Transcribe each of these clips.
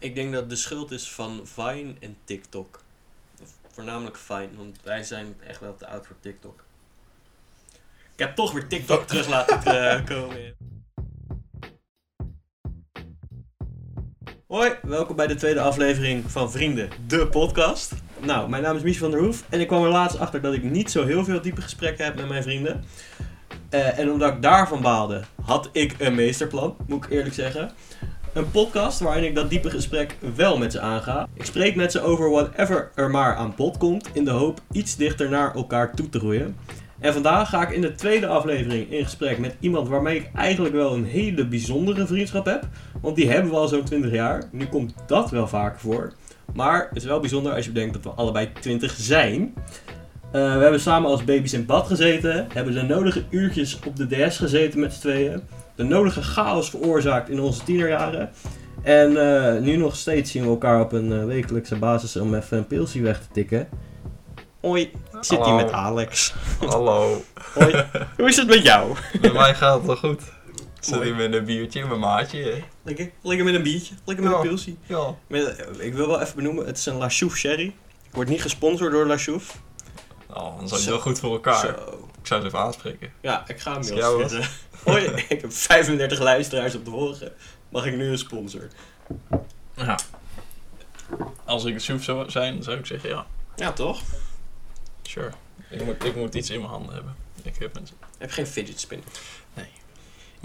Ik denk dat de schuld is van Vine en TikTok. Voornamelijk Vine, want wij zijn echt wel te oud voor TikTok. Ik heb toch weer TikTok terug laten eh, komen. Hoi, welkom bij de tweede aflevering van Vrienden, de podcast. Nou, mijn naam is Mies van der Hoef en ik kwam er laatst achter dat ik niet zo heel veel diepe gesprekken heb met mijn vrienden. Eh, en omdat ik daarvan baalde, had ik een meesterplan, moet ik eerlijk zeggen. Een podcast waarin ik dat diepe gesprek wel met ze aanga. Ik spreek met ze over whatever er maar aan bod komt, in de hoop iets dichter naar elkaar toe te groeien. En vandaag ga ik in de tweede aflevering in gesprek met iemand waarmee ik eigenlijk wel een hele bijzondere vriendschap heb. Want die hebben we al zo'n 20 jaar. Nu komt dat wel vaker voor. Maar het is wel bijzonder als je bedenkt dat we allebei 20 zijn. Eh, we hebben samen als baby's in bad gezeten. Hebben de nodige uurtjes op de DS gezeten met z'n tweeën. De nodige chaos veroorzaakt in onze tienerjaren. En eh, nu nog steeds zien we elkaar op een eh, wekelijkse basis om even een pilsie weg te tikken. Hoi, ik zit hier Hallo. met Alex. Hallo. Hoi, hoe is het met jou? Bij mij gaat het wel goed. Ik zit hier met een biertje in mijn maatje. hè. Lekker, lekker met een biertje, lekker met Ja. een pilsie. Ja. Met- ik wil wel even benoemen, het is een La Chouffe Sherry. Ik word niet gesponsord door La Chouffe. Oh, dan zijn Zo. we wel goed voor elkaar. Zo. Ik zou ze even aanspreken. Ja, ik ga hem mail sturen. Hoi, ik heb 35 luisteraars op de vorige. Mag ik nu een sponsor? Ja. Als ik een soep zou zijn, zou ik zeggen ja. Ja, toch? Sure. Ik moet, ik moet iets in mijn handen hebben. Ik heb een... Heb geen fidget spinner. Maar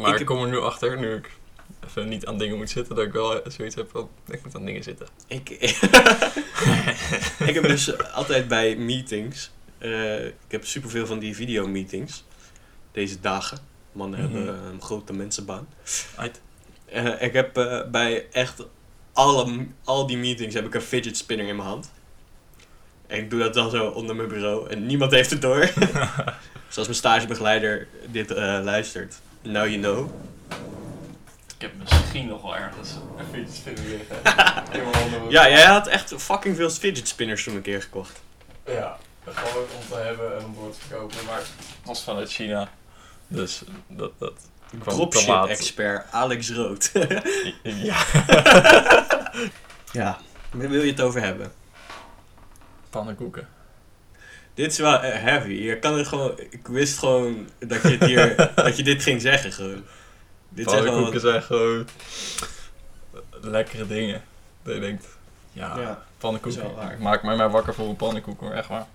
Ik ik, heb- kom er nu achter, nu ik even niet aan dingen moet zitten, dat ik wel zoiets heb van, ik moet aan dingen zitten. Ik, ik heb dus altijd bij meetings, eh, ik heb superveel van die videomeetings, deze dagen. Mannen Mhm. hebben een grote mensenbaan. Uit. Eh, ik heb eh, bij echt alle, al die meetings heb ik een fidget spinner in mijn hand. En ik doe dat dan zo onder mijn bureau en niemand heeft het door. Zoals mijn stagebegeleider dit eh, luistert. Now you know. Ik heb misschien nog wel ergens een fiets vinden liggen. Ja, jij had echt fucking veel fidget spinners toen een keer gekocht. Ja, gewoon om te hebben en om door te verkopen. Maar het was vanuit China. Dus dat, dat kwam te Dropship laat. expert Alex Rood. Ja. ja, waar wil je het over hebben? Pannenkoeken. Dit is wel eh, heavy. Je kan het gewoon. Ik wist gewoon dat je, het hier, dat je dit ging zeggen. Gewoon. Dit zijn Pannenkoeken gewoon. zijn gewoon lekkere dingen. Dat je denkt, ja, Ja, Ik maak mij maar wakker voor een pannenkoek hoor, echt waar.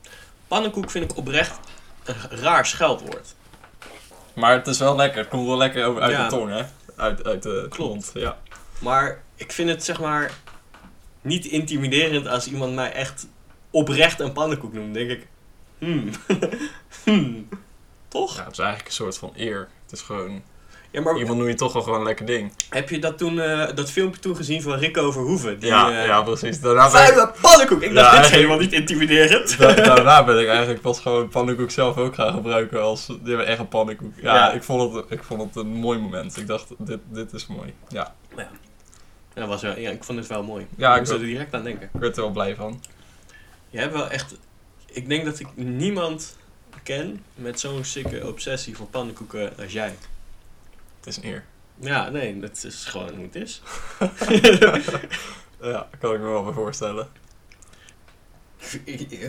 pannenkoek vind ik oprecht een raar scheldwoord. Maar het is wel lekker. Het komt wel lekker over uit Ja. de tong, hè? Uit, uit de Klopt. mond, ja. Maar ik vind het zeg maar niet intimiderend als iemand mij echt oprecht een pannenkoek noemt. Denk ik, hmm, hmm. Toch? Ja, het is eigenlijk een soort van eer. Het is gewoon, Ja, maar iemand noemt je toch wel gewoon een lekker ding. heb je dat toen, eh, dat filmpje toen gezien van Rico Verhoeven? Die, ja, eh, ja, precies. Daarna ben ik, pannenkoek! Ik dacht, dit is helemaal niet intimiderend. Da- daarna ben ik eigenlijk pas gewoon pannenkoek zelf ook gaan gebruiken als die hebben echt een pannenkoek. Ja, Ja. Ik, vond het, ik vond het een mooi moment. Ik dacht, dit, dit is mooi. Ja, Ja, was wel, ja, ik vond het wel mooi. Ja, ik moest er direct aan denken. ik werd er wel blij van. Je hebt wel echt... Ik denk dat ik niemand ken met zo'n sikke obsessie voor pannenkoeken als jij. Het is een eer. Ja, nee, dat is gewoon hoe het is. Ja, kan ik me wel bij voorstellen.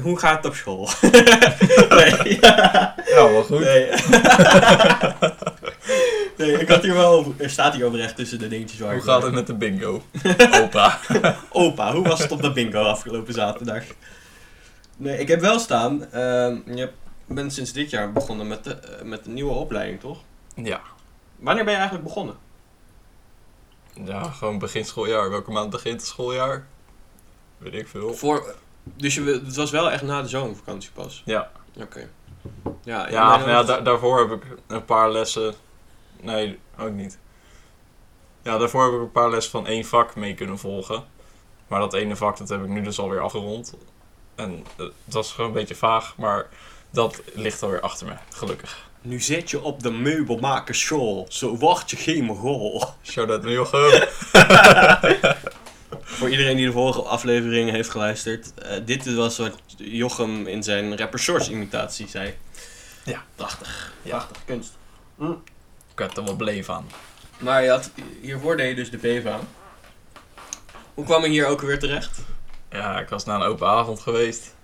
hoe gaat het op school? nee. Ja, wel goed. Nee. nee, ik had hier wel. Er staat hier over echt tussen de dingetjes waar Hoe gaat het met de bingo? Opa. Opa, hoe was het op de bingo afgelopen zaterdag? Nee, ik heb wel staan. ehm, je bent sinds dit jaar begonnen met de, eh, met de nieuwe opleiding, toch? Ja. Wanneer ben je eigenlijk begonnen? Ja, gewoon begin schooljaar. Welke maand begint het schooljaar? Weet ik veel. Voor, dus je, het was wel echt na de zomervakantie pas? Ja. Oké. Ja, Ja, nou ja da- daarvoor heb ik een paar lessen. Nee, ook niet. Ja, daarvoor heb ik een paar lessen van één vak mee kunnen volgen. Maar dat ene vak, dat heb ik nu dus alweer afgerond. En eh, het was gewoon een beetje vaag, maar dat ligt alweer achter me, gelukkig. Nu zit je op de meubelmakerschool, zo word je geen mogol. Shout-out naar Jochem. Voor iedereen die de vorige aflevering heeft geluisterd, eh, dit was wat Jochem in zijn rapper Source imitatie zei. Ja. Prachtig. Ja. Prachtig kunst. Ik werd er wel beleefd aan. Maar je had, hiervoor deed je dus de BEVA. Hoe kwam je hier ook weer terecht? Ja, ik was naar een open avond geweest.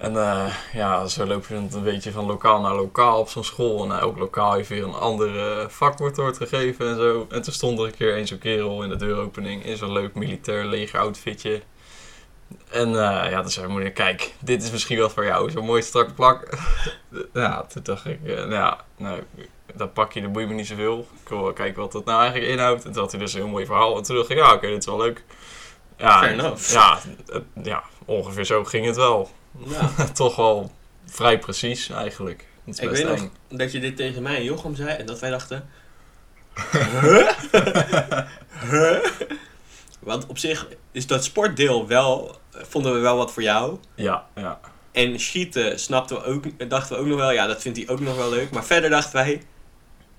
En eh, ja, zo loop je een beetje van lokaal naar lokaal op zo'n school. En elk lokaal heeft weer een ander vak wordt, gegeven en zo. En toen stond er een keer een zo'n kerel in de deuropening in zo'n leuk militair leger outfitje. En uh, ja, toen zei mijn moeder, kijk, dit is misschien wel voor jou, zo'n mooi strak plak. ja, toen dacht ik, uh, ja, nou, dat pakje, dat boeit me niet zoveel. Ik wil wel kijken wat dat nou eigenlijk inhoudt. En toen had hij dus een heel mooi verhaal. En toen dacht ik, ja, oké, dit is wel leuk. Ja, ja, ja, ongeveer zo ging het wel. Ja. Toch wel vrij precies eigenlijk. Ik weet nog dat je dit tegen mij en Jochem zei en dat wij dachten... Huh? huh? Want op zich is dat sportdeel wel, vonden we wel wat voor jou. Ja, ja. En schieten snapten we ook, dachten we ook nog wel, ja, dat vindt hij ook nog wel leuk. Maar verder dachten wij,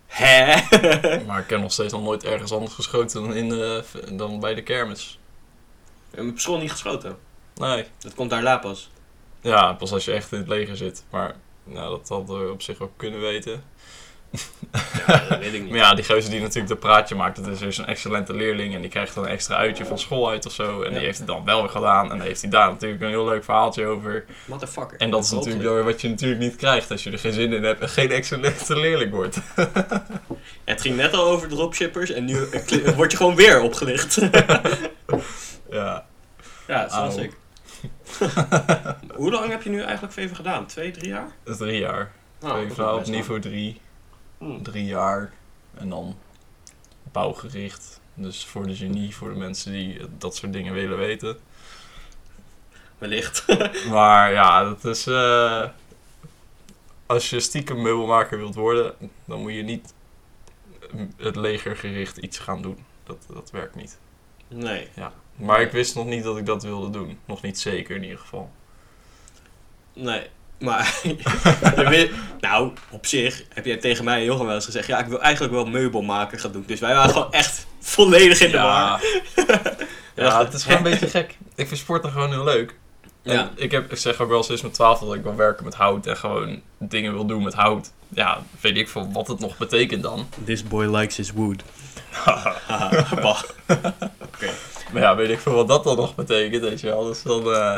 hè? maar ik heb nog steeds nog nooit ergens anders geschoten dan, in de, dan bij de kermis. We hebben op school niet geschoten. Nee. Dat komt daar laat pas. Ja, pas als je echt in het leger zit. Maar nou, dat hadden we op zich ook kunnen weten. Ja, dat weet ik niet. maar ja, die gozer die natuurlijk de praatje maakt, dat is dus een excellente leerling. En die krijgt dan een extra uitje van school uit of zo. En die heeft het dan wel weer gedaan. En dan heeft hij daar natuurlijk een heel leuk verhaaltje over. Motherfucker. En dat is natuurlijk wat je natuurlijk niet krijgt als je er geen zin in hebt en geen excellente leerling wordt. het ging net al over dropshippers en nu word je gewoon weer opgelicht. ja. Ja, zoals ik. Hoe lang heb je nu eigenlijk VV gedaan? Twee, drie jaar? Drie jaar. Oh, VV op niveau drie. Hmm. Drie jaar. En dan bouwgericht. Dus voor de genie, voor de mensen die dat soort dingen willen weten. Wellicht. maar ja, dat is... Uh, als je stiekem meubelmaker wilt worden, dan moet je niet het legergericht iets gaan doen. Dat, dat werkt niet. Nee. Ja. Maar ik wist nog niet dat ik dat wilde doen. Nog niet zeker in ieder geval. Nee. Maar, nou, op zich heb jij tegen mij en Jochem wel eens gezegd... Ja, ik wil eigenlijk wel meubelmaker gaan doen. Dus wij waren gewoon echt volledig in de ja. war. ja, het is gewoon een beetje gek. Ik vind sporten gewoon heel leuk. En ja. ik, heb, ik zeg ook wel sinds mijn twaalf dat ik wil werken met hout en gewoon dingen wil doen met hout. Ja, weet ik veel wat het nog betekent dan. This boy likes his wood. Oké. Maar ja, weet ik veel wat dat dan nog betekent, weet je wel. Dus dan... Uh...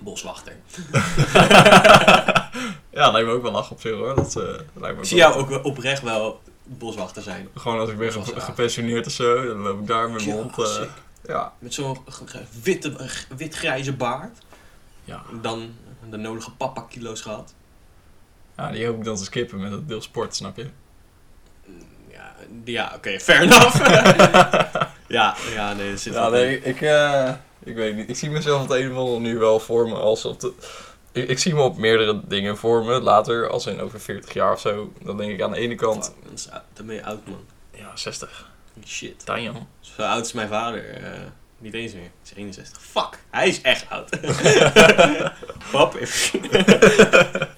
Boswachter. ja, lijkt me ook wel lach op zich hoor. Dat, uh, lijkt me ik zie jou ook oprecht wel boswachter zijn. Gewoon als ik ben gepensioneerd of zo, dan loop ik daar met mijn hond. Uh, ja. Met zo'n witte, wit-grijze baard. Ja. Dan de nodige papa-kilo's gehad. Ja, die hoop ik dan te skippen met het deel sport, snap je? Ja, ja oké, okay, fair enough. ja, ja, nee, dat zit ja, nee, ik, uh, ik weet niet. Ik zie mezelf op het een of andere nu wel voor me als op de... Ik, ik, zie me op meerdere dingen voor me later, als in over 40 jaar of zo. Dan denk ik aan de ene kant... dan ben je oud, man. Ja, 60. Shit. Damn. Zo oud is mijn vader. Uh, niet eens meer. Hij is 61. Fuck, hij is echt oud. Pap, even.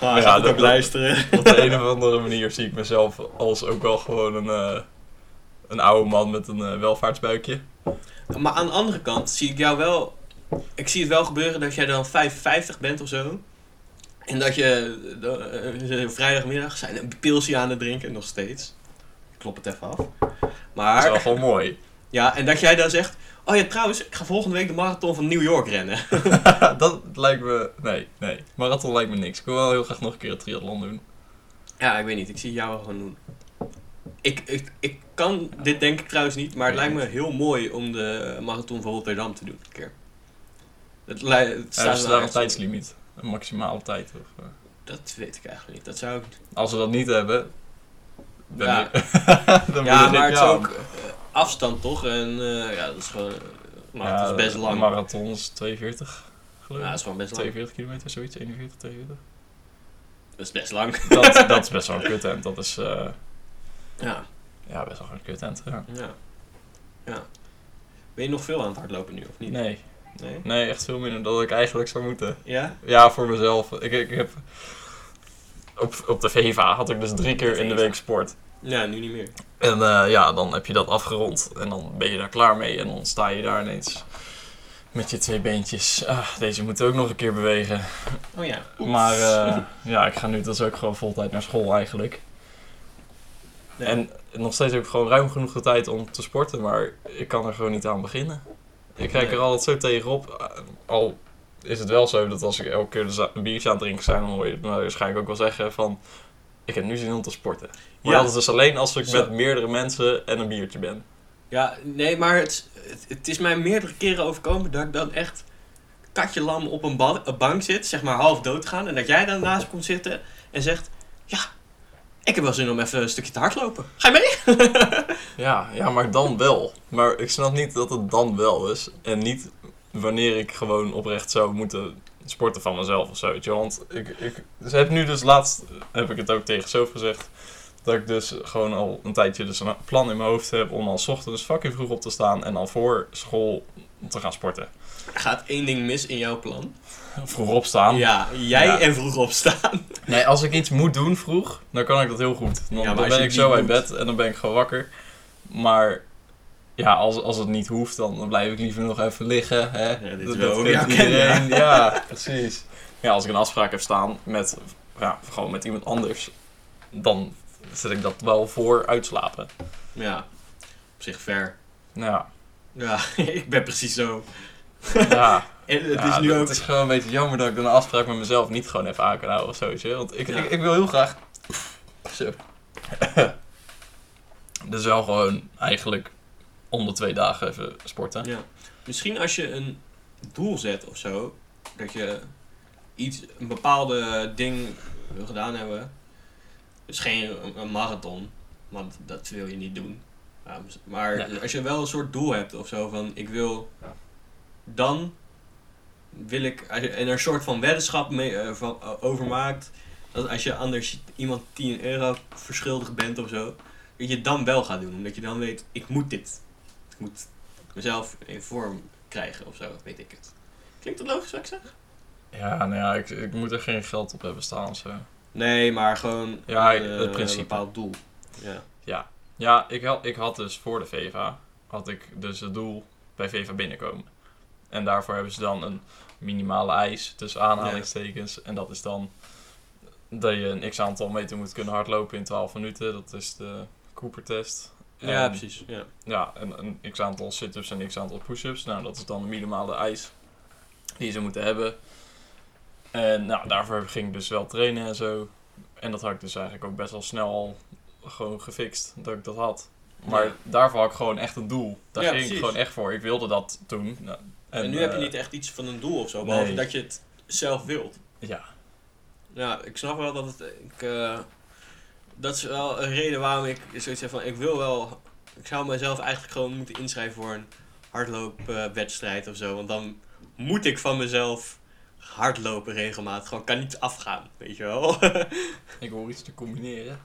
Ah, ja, dat ook luisteren. Op de een of andere manier zie ik mezelf als ook wel gewoon een, uh, een oude man met een uh, welvaartsbuikje. Maar aan de andere kant zie ik jou wel. Ik zie het wel gebeuren dat jij dan 55 bent of zo. En dat je uh, vrijdagmiddag zijn een pilsje aan het drinken, nog steeds. Ik klop het even af. Maar, dat is wel gewoon mooi. Ja, en dat jij dan zegt: Oh ja, trouwens, ik ga volgende week de marathon van New York rennen. dat lijkt me... Nee, nee. Marathon lijkt me niks. Ik wil wel heel graag nog een keer een triathlon doen. Ja, ik weet niet. Ik zie jou wel gewoon doen. Ik, ik, ik kan dit denk ik trouwens niet, maar het lijkt me heel mooi om de marathon van Rotterdam te doen een keer. Het, het staat is daar een tijdslimiet? Een maximale tijd? Of, uh... Dat weet ik eigenlijk niet. Dat zou ik... Als we dat niet hebben, dan, ja. dan ja, maar het is ook afstand toch? En uh, ja, dat is gewoon. Maar ja, het is best lang. Een marathon is 42, geloof ik. Ja, dat is gewoon best 42 kilometer, zoiets, 41, 42. Dat is best lang. Dat, dat is best wel een kuttent. Dat is. Uh, ja. Ja, best wel een kuttent. Ja. ja. Ja. Ben je nog veel aan het hardlopen nu of niet? Nee. Nee? Nee, echt veel minder dan ik eigenlijk zou moeten. Ja? Ja, voor mezelf. Ik, ik heb. Op, op de VEVA had ik dus drie keer in de week sport. Ja, nu niet meer. En uh, ja, dan heb je dat afgerond en dan ben je daar klaar mee en dan sta je daar ineens met je twee beentjes. Ah, deze moeten ook nog een keer bewegen. Oh ja. Maar uh, ja, ik ga nu dus ook gewoon voltijd naar school eigenlijk. Nee. En nog steeds heb ik gewoon ruim genoeg de tijd om te sporten, maar ik kan er gewoon niet aan beginnen. Ik kijk Nee. er altijd zo tegenop. Al is het wel zo dat als ik elke keer een biertje aan het drinken zijn, dan hoor je het waarschijnlijk ook wel zeggen van... Ik heb nu zin om te sporten. Maar Ja. dat is dus alleen als ik Zo. met meerdere mensen en een biertje ben. Ja, nee, maar het, het, het is mij meerdere keren overkomen dat ik dan echt katje lam op een, ba- een bank zit, zeg maar half dood gaan. En dat jij dan naast me komt zitten en zegt, ja, ik heb wel zin om even een stukje te hardlopen. Ga je mee? Ja, ja, maar dan wel. Maar ik snap niet dat het dan wel is. En niet wanneer ik gewoon oprecht zou moeten sporten van mezelf of zo. je. Want ik, ik dus heb nu dus laatst, heb ik het ook tegen Sof gezegd, dat ik dus gewoon al een tijdje dus een plan in mijn hoofd heb om al ochtends fucking vroeg op te staan en al voor school te gaan sporten. Gaat één ding mis in jouw plan. Vroeg opstaan. Ja, jij Ja. en vroeg opstaan. Nee, als ik iets moet doen vroeg, dan kan ik dat heel goed. Dan, Ja, dan ben ik zo uit moet- bed en dan ben ik gewoon wakker. Maar ja, als, als het niet hoeft, dan, dan blijf ik liever nog even liggen. Hè? Ja, dit is dat wel ken, iedereen. Ja. precies. Ja, als ik een afspraak heb staan met, ja, gewoon met iemand anders, dan zet ik dat wel voor uitslapen. Ja, op zich fair. Ja, Ja, ik ben precies zo. ja. En het Ja, is nu ook... Het is gewoon een beetje jammer dat ik dan een afspraak met mezelf niet gewoon even aan kan houden of zo. Want ik, Ja. ik, ik wil heel graag. Zo. dus wel gewoon eigenlijk om de twee dagen even sporten. Ja. Misschien als je een doel zet of zo, dat je iets, een bepaalde ding wil gedaan hebben. Is geen een, een marathon, want dat wil je niet doen. Ja, maar Ja. als je wel een soort doel hebt of zo van ik wil dan wil ik als je, en er een soort van weddenschap mee, eh, van, eh, over maakt dat als je anders iemand 10 euro verschuldigd bent of zo, dat je het dan wel gaat doen. Omdat je dan weet, ik moet dit. Ik moet mezelf in vorm krijgen of zo, weet ik het. Klinkt dat logisch wat ik zeg? Ja, nou ja, ik, ik moet er geen geld op hebben staan of zo. Nee, maar gewoon Ja, een, het eh, principe. een bepaald doel. Ja. Ja, ik had, ik had dus voor de VEVA, had ik dus het doel bij VEVA binnenkomen. En daarvoor hebben ze dan een minimale eis tussen aanhalingstekens. En dat is dan dat je een x aantal meter moet kunnen hardlopen in 12 minuten. Dat is de Cooper-test. Ja, En- precies. Ja. Ja, en een x aantal sit-ups en x aantal push-ups. Nou, dat is dan de minimale eis die ze moeten hebben. En nou, daarvoor ging ik dus wel trainen en zo. En dat had ik dus eigenlijk ook best wel snel al gewoon gefixt, dat ik dat had. Maar Ja. daarvoor had ik gewoon echt een doel. Daar Ja, ging ik gewoon echt voor. Ik wilde dat toen. Nou, En, nu heb je eh, niet echt iets van een doel of zo, behalve nee. dat je het zelf wilt. Ja, Ja, ik snap wel dat het. Ik, eh, dat is wel een reden waarom ik zoiets heb van: ik wil wel. Ik zou mezelf eigenlijk gewoon moeten inschrijven voor een hardloopwedstrijd of zo. Want dan moet ik van mezelf hardlopen regelmatig. Gewoon kan niet afgaan, weet je wel. ik hoor iets te combineren.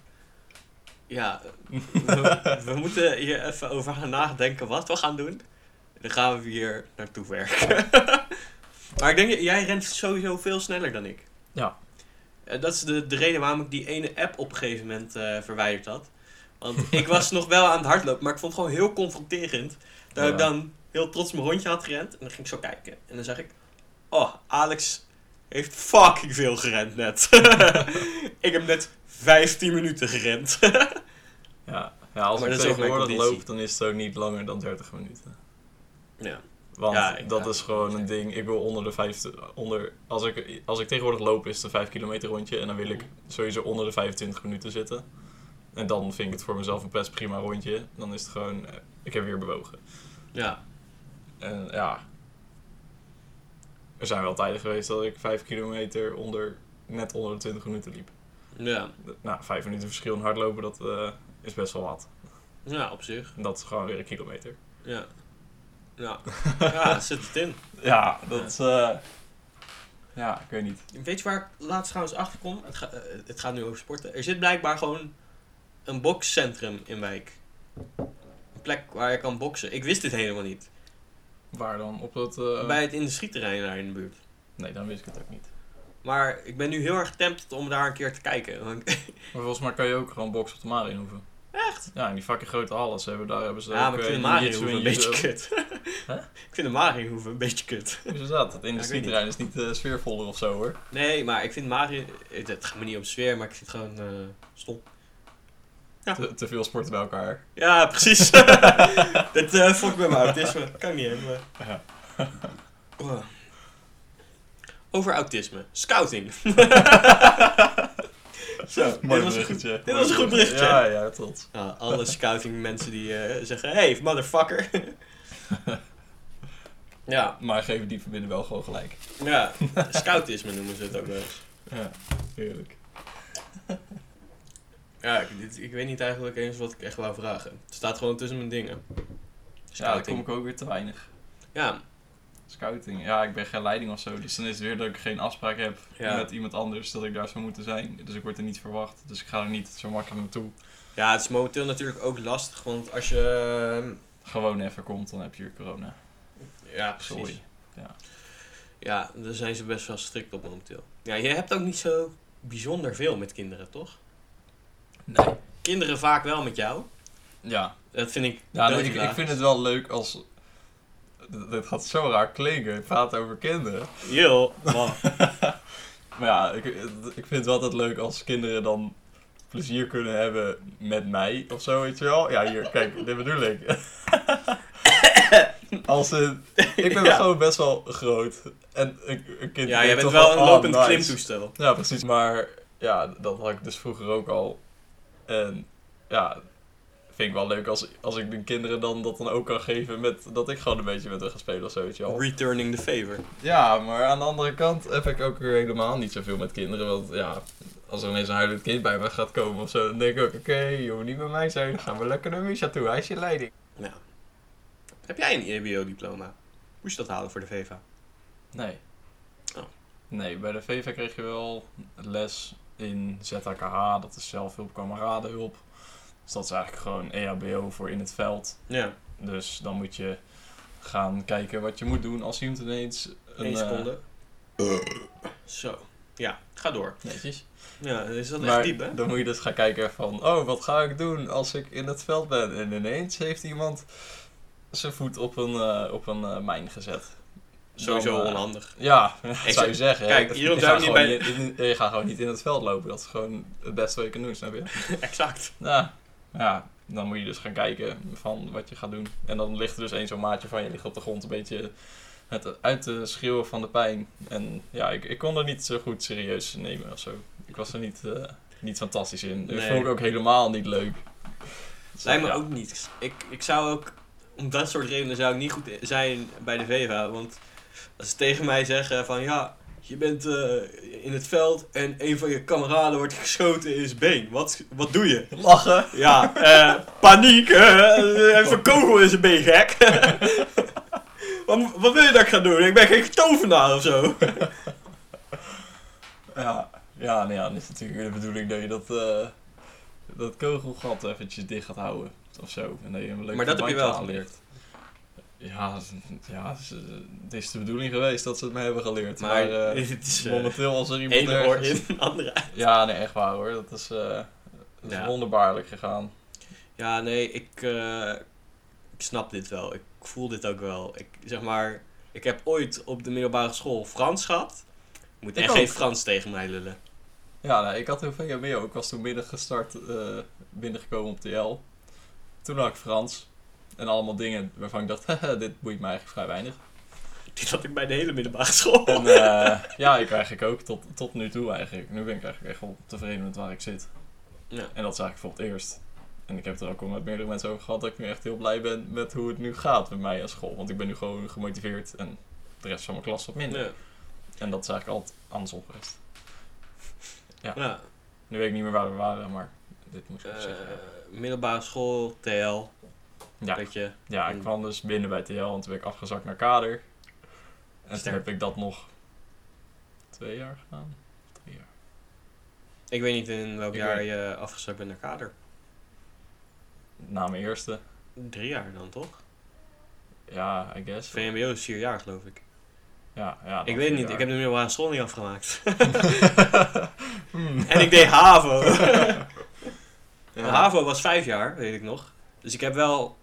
Ja, we, we moeten hier even over gaan nadenken wat we gaan doen. Dan gaan we hier naartoe werken. maar ik denk, jij rent sowieso veel sneller dan ik. Ja. Eh, dat is de, de reden waarom ik die ene app op een gegeven moment eh, verwijderd had. Want ik was nog wel aan het hardlopen, maar ik vond het gewoon heel confronterend. Dat Ja. ik dan heel trots mijn rondje had gerend. En dan ging ik zo kijken. En dan zag ik, oh, Alex heeft fucking veel gerend net. ik heb net 15 minuten gerend. Ja, ja als Maar ik tegenwoordig loop, dan is het ook niet langer dan 30 minuten. ja. Want Ja, dat ja. is gewoon een ding. Ik wil onder de 50. Onder, als, ik, als ik tegenwoordig loop, is het een 5 kilometer rondje. En dan wil ik sowieso onder de 25 minuten zitten. En dan vind ik het voor mezelf een best prima rondje. Dan is het gewoon. eh, Ik heb weer bewogen. ja. En ja. Er zijn wel tijden geweest dat ik 5 kilometer onder, net onder de 20 minuten liep. Ja. Nou, 5 minuten verschil in hardlopen, dat eh, is best wel wat. Ja, op zich. Dat is gewoon weer een kilometer. Ja. Ja. Ja, zit het in. Ja, dat is. eh, ja, ik weet niet. Weet je waar ik laatst trouwens achter kom? Het, ga- eh, het gaat nu over sporten. Er zit blijkbaar gewoon een boxcentrum in wijk. Een plek waar je kan boksen. Ik wist dit helemaal niet. Waar dan? Op dat. eh, Bij het industrieterrein daar in de buurt. Nee, dan wist ik het ook niet. Maar ik ben nu heel erg tempted om daar een keer te kijken. Want- Maar volgens mij kan je ook gewoon boksen op de Marienhoeven. Echt? Ja, in die fucking grote hallen ze hebben, daar hebben ze Ja, maar ik eh, vind de en een beetje kut. Ik vind de Marienhoeven een beetje kut. Hoe is dat? Het industrieterrein is niet eh, sfeervoller of zo hoor. Nee, maar ik vind Mario... Het, gaat me niet om sfeer, maar ik vind het gewoon stom. Te, te veel sporten bij elkaar. Ja, precies. Dit uh, fokt met mijn autisme. Kan niet helemaal. Ja. Oh. Over autisme. Scouting. Zo, dit was, een goed, dit was een goed berichtje. Ja, ja, tot. Nou, alle scouting mensen die uh, zeggen, hey, motherfucker. ja. Maar geven die verbinden wel gewoon gelijk. Ja, scoutisme noemen ze het ook wel eens. Ja, heerlijk. Ja, ik, dit, ik weet niet eigenlijk eens wat ik echt wou vragen. Het staat gewoon tussen mijn dingen. Ja, daar kom ik ook weer te weinig. Ja. Scouting. Ja, ik ben geen leiding of zo. Dus dan is het weer dat ik geen afspraak heb Ja. met iemand anders dat ik daar zou moeten zijn. Dus ik word er niet verwacht. Dus ik ga er niet zo makkelijk naartoe. Ja, het is momenteel natuurlijk ook lastig, want als je... ehm, Gewoon even komt, dan heb je corona. Ja, precies. Sorry. Ja, daar zijn ze best wel strikt op momenteel. Ja, je hebt ook niet zo bijzonder veel met kinderen, toch? Nee. Kinderen vaak wel met jou. Ja. Dat vind ik Ja, nee, ik, ik vind het wel leuk als... Dit gaat zo raar klinken. Je praat over kinderen. Yo, man. Maar ja, ik, ik vind het wel altijd leuk als kinderen dan plezier kunnen hebben met mij of zo, weet je wel. Ja, hier, kijk, dit bedoel ik. Als een, ik ben Ja. gewoon best wel groot. En een, een kind Ja, jij bent wel een oh, lopend nice. klimtoestel. Ja, precies. Maar ja, dat had ik dus vroeger ook al. En ja, vind ik wel leuk als, als ik de kinderen dan dat dan ook kan geven met dat ik gewoon een beetje met hen ga spelen of zo, weet je wel. Returning the favor. Ja, maar aan de andere kant heb ik ook weer helemaal niet zoveel met kinderen. Want ja, als er ineens een huilend kind bij me gaat komen of zo, dan denk ik ook, oké, je moet niet bij mij zijn. Dan gaan we lekker naar Misha toe, hij is je leiding. Ja. Heb jij een EBO-diploma? Moest je dat halen voor de VEVA? Nee. Oh. Nee, bij de VV kreeg je wel les in ZHKH, dat is zelfhulp, kameradenhulp. Dus dat is eigenlijk gewoon EHBO voor in het veld. Ja. Dus dan moet je gaan kijken wat je moet doen als iemand ineens... Een, Eén eh, seconde. Zo. Ja, ga door. netjes. Ja, is dat echt Maar diep, hè? dan moet je dus gaan kijken van, oh, wat ga ik doen als ik in het veld ben? En ineens heeft iemand zijn voet op een, eh, op een eh, mijn gezet. Sowieso Dan, eh, onhandig. Ja, Ik zou je zeggen. kijk, Je gewoon niet in- je gaat gewoon niet in het veld lopen. Dat is gewoon het beste wat je kan doen, snap je? exact. Ja, ja, dan moet je dus gaan kijken van wat je gaat doen. En dan ligt er dus één zo'n maatje van je ligt op de grond een beetje het uit te schreeuwen van de pijn. En ja, ik, ik kon er niet zo goed serieus nemen of zo. Ik was er niet, eh, niet fantastisch in. Dat Nee. vond ik ook helemaal niet leuk. Dus, Lijkt me ja. ook niet. Ik, ik zou ook, om dat soort redenen zou ik niet goed zijn bij de VEVA. Want als ze tegen mij zeggen van ja, je bent eh, in het veld en een van je kameraden wordt geschoten in zijn been. Wat, wat doe je? Lachen! Ja, eh, paniek. heeft een kogel in zijn been, gek. wat, wat wil je dat ik ga doen? Ik ben geen tovenaar of zo. Ja, ja, nou ja, dan is natuurlijk de bedoeling dat je dat, eh, dat kogelgat eventjes dicht gaat houden. Of zo. En dat je een leuk Maar dat heb je wel aanlegt. Ja, ja, het is- het is de bedoeling geweest dat ze het me hebben geleerd. Maar, Maar eh, het is eh, momenteel als er iemand oor ergens- in, andere uit. Ja, nee, echt waar hoor. Dat is, eh, dat is wonderbaarlijk gegaan. Ja, nee, ik, eh, ik snap dit wel. Ik voel dit ook wel. Ik, zeg maar, ik heb ooit op de middelbare school Frans gehad. Moet echt geen. Frans tegen mij lullen. Ja, nou, ik had heel veel VMBO. Ik was toen midden gestart, eh, binnengekomen op TL. Toen had ik Frans. En allemaal dingen waarvan ik dacht, dit boeit me eigenlijk vrij weinig. Dit had ik bij de hele middelbare school. En eh, ja, ik eigenlijk ook tot, tot nu toe eigenlijk. Nu ben ik eigenlijk echt wel tevreden met waar ik zit. Ja. En dat is eigenlijk voor het eerst. En ik heb het er ook al met meerdere mensen over gehad dat ik nu echt heel blij ben met hoe het nu gaat met mij aan school. Want ik ben nu gewoon gemotiveerd en de rest van mijn klas wat minder. Ja. En dat is eigenlijk altijd andersom geweest. Ja. Ja. Nu weet ik niet meer waar we waren, maar dit moest ik Eh, zeggen. middelbare school, TL. Ja. Je. Ja, ik kwam dus binnen bij TL en toen ben ik afgezakt naar kader. En toen heb ik dat nog twee jaar gedaan. Drie jaar. Ik weet niet in welk Ik jaar weet- je afgezakt bent naar kader. Na mijn eerste. Drie jaar dan, toch? Ja, I guess. VMBO is vier jaar, geloof ik. Ja, ja. Ik weet niet, jaar. ik heb de middelbare school niet afgemaakt. Hmm. en ik deed HAVO. Ja. HAVO was vijf jaar, weet ik nog. Dus ik heb wel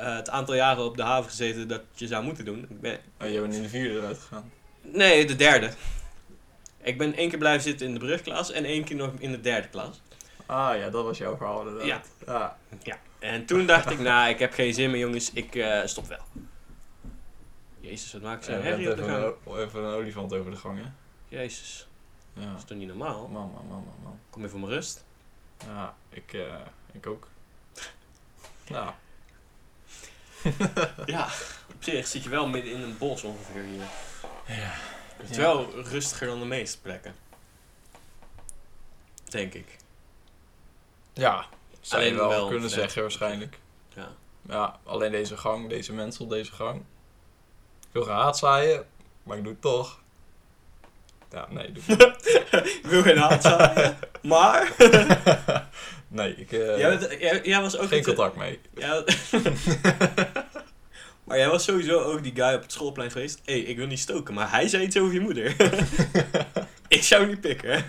eh, het aantal jaren op de HAVO gezeten dat je zou moeten doen. Ik ben, Oh, je bent in de vierde eruit gegaan. nee, de derde. Ik ben één keer blijven zitten in de brugklas en één keer nog in de derde klas. Ah ja, dat was jouw verhaal inderdaad. Ja. ja. Ja. En toen dacht ik, nou, ik heb geen zin meer jongens, ik eh, stop wel. Jezus, wat maak ik Ja, zo'n je herrie op de gang. een, even een olifant over de gang, hè? Jezus, Ja. dat is toch niet normaal? Man, man, man. Kom even voor mijn rust. Ja, ik, eh, ik ook. Nou, Ja, op zich zit je wel midden in een bos ongeveer hier. ja. Het is Ja. wel rustiger dan de meeste plekken. Denk ik. Ja, zou je Alleen wel, wel kunnen zeggen waarschijnlijk. Ja. Ja, alleen deze gang, deze mensen op deze gang. Ik wil gehaat zaaien, maar ik doe het toch. Ja, nee, doe Ik wil geen haat zaaien, maar... Nee, ik eh jij, bent- jij, jij was ook geen contact mee. Ja. maar jij was sowieso ook die guy op het schoolplein geweest. Hé, hey, ik wil niet stoken, maar hij zei iets over je moeder. ik zou niet pikken.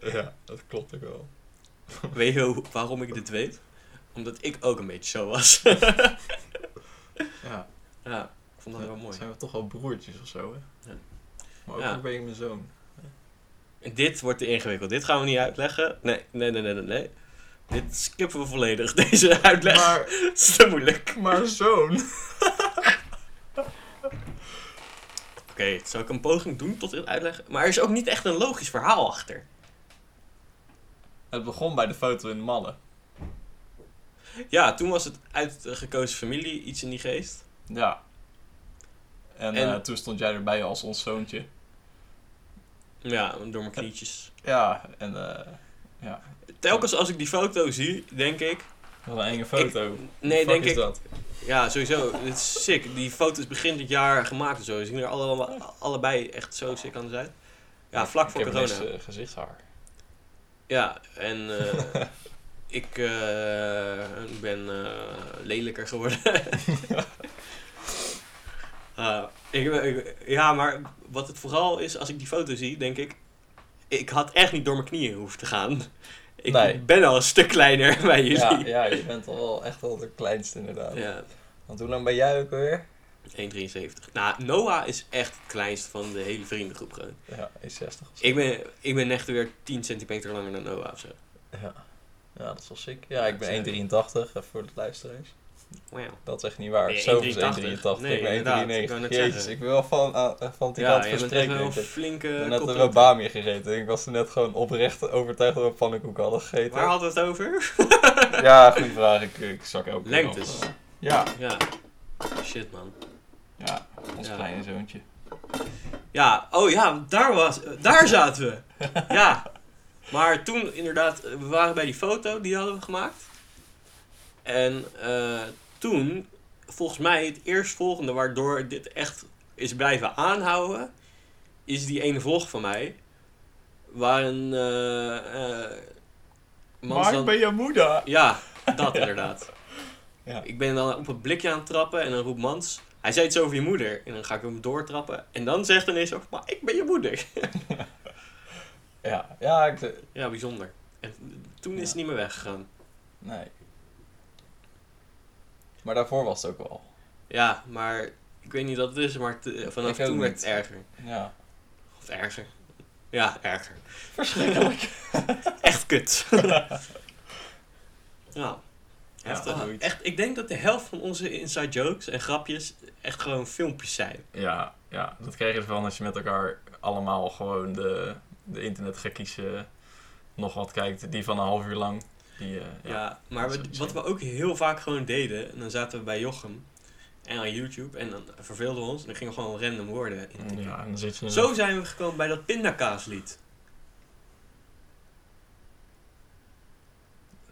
Ja, dat klopt ook wel. weet je waarom ik dit weet? Omdat ik ook een beetje zo was. Ja, ja, ik vond dat wel mooi. zijn we toch wel broertjes of zo, hè? Ja. Maar ook Ja. een beetje mijn zoon. Dit wordt te ingewikkeld. Dit gaan we niet uitleggen. Nee, nee, nee, nee, nee. Dit skippen we volledig, deze uitleg. Maar, Het is te moeilijk. maar zoon. Oké, zal ik een poging doen tot dit uitleggen? Maar er is ook niet echt een logisch verhaal achter. Het begon bij de foto in de Malle. Ja, toen was het uit de gekozen familie iets in die geest. Ja. En, En- eh, toen stond jij erbij als ons zoontje. Ja, door mijn knietjes. Ja, en eh ja, Telkens als ik die foto zie, denk ik... wat een enge foto. Nee, Fuck denk is ik... dat? Ja, sowieso. Het is sick. Die foto's begin dit jaar gemaakt en zo. Ze zien er allemaal, allebei echt zo sick anders uit. Ja, vlak voor ik heb corona. ineens, eh, gezichtshaar. Ja, en eh, ik ben lelijker geworden. Ah, ik, ik- ja, maar wat het vooral is, als ik die foto zie, denk ik... Ik had echt niet door mijn knieën hoeven te gaan. Ik Nee. ben al een stuk kleiner bij jullie. Ja, ja, je bent al wel echt wel de kleinste inderdaad. ja. Want hoe lang ben jij ook weer? 1,73. Nou, Noah is echt het kleinste van de hele vriendengroep gewoon. Ja, 1,60 of zo. Ik ben, ik ben echt weer 10 centimeter langer dan Noah of zo. Ja. ja, dat is wel sick. Ja, ik ben 1,83 even voor de luisteraars. Wauw. Dat is echt niet waar. Zoveel is 1,83? 1,83. Nee, ik ben ik 1,93. wou net Jezus, zeggen. ik ben wel van, ah, van die Ja, kant een Ik heb flinke... net een kop- robami gegeten. Ik was er net gewoon oprecht overtuigd dat we pannenkoeken hadden gegeten. Waar hadden we het over? Ja, goede vraag. Ik, ik zak keer Lengtes. op. Ja, Ja. Shit, man. ja, ons Ja. kleine zoontje. Ja, oh ja, daar was... Daar zaten we. Ja. Maar toen inderdaad, we waren bij die foto, die hadden we gemaakt. En eh, toen, volgens mij het eerstvolgende waardoor dit echt is blijven aanhouden, is die ene vlog van mij. Waar een eh, eh, dan- ik ben je moeder. Ja, dat inderdaad. Ja. Ik ben dan op het blikje aan het trappen en dan roept Mans... Hij zei iets over je moeder. En dan ga ik hem doortrappen. En dan zegt ineens ook, maar ik ben je moeder. Ja, ja, ik... ja, bijzonder. En toen is het niet meer weggegaan. Nee. Maar daarvoor was het ook wel. Ja, maar ik weet niet wat het is, maar te- vanaf Ik toen werd het erger. Ja. Of erger. Ja, erger. Verschrikkelijk. Echt kut. ja. Heftig. Ja, zoiets. echt, ik denk dat de helft van onze inside jokes en grapjes echt gewoon filmpjes zijn. Ja, ja, dat krijg je ervan als je met elkaar allemaal gewoon de, de internetgekkies eh, nog wat kijkt. Die van een half uur lang. Die, eh, Ja, maar we- wat we ook heel vaak gewoon deden, en dan zaten we bij Jochem en aan YouTube en dan verveelden we ons en dan gingen we gewoon random woorden in. Ja, en dan zit je... Zo zijn we gekomen bij dat pindakaaslied.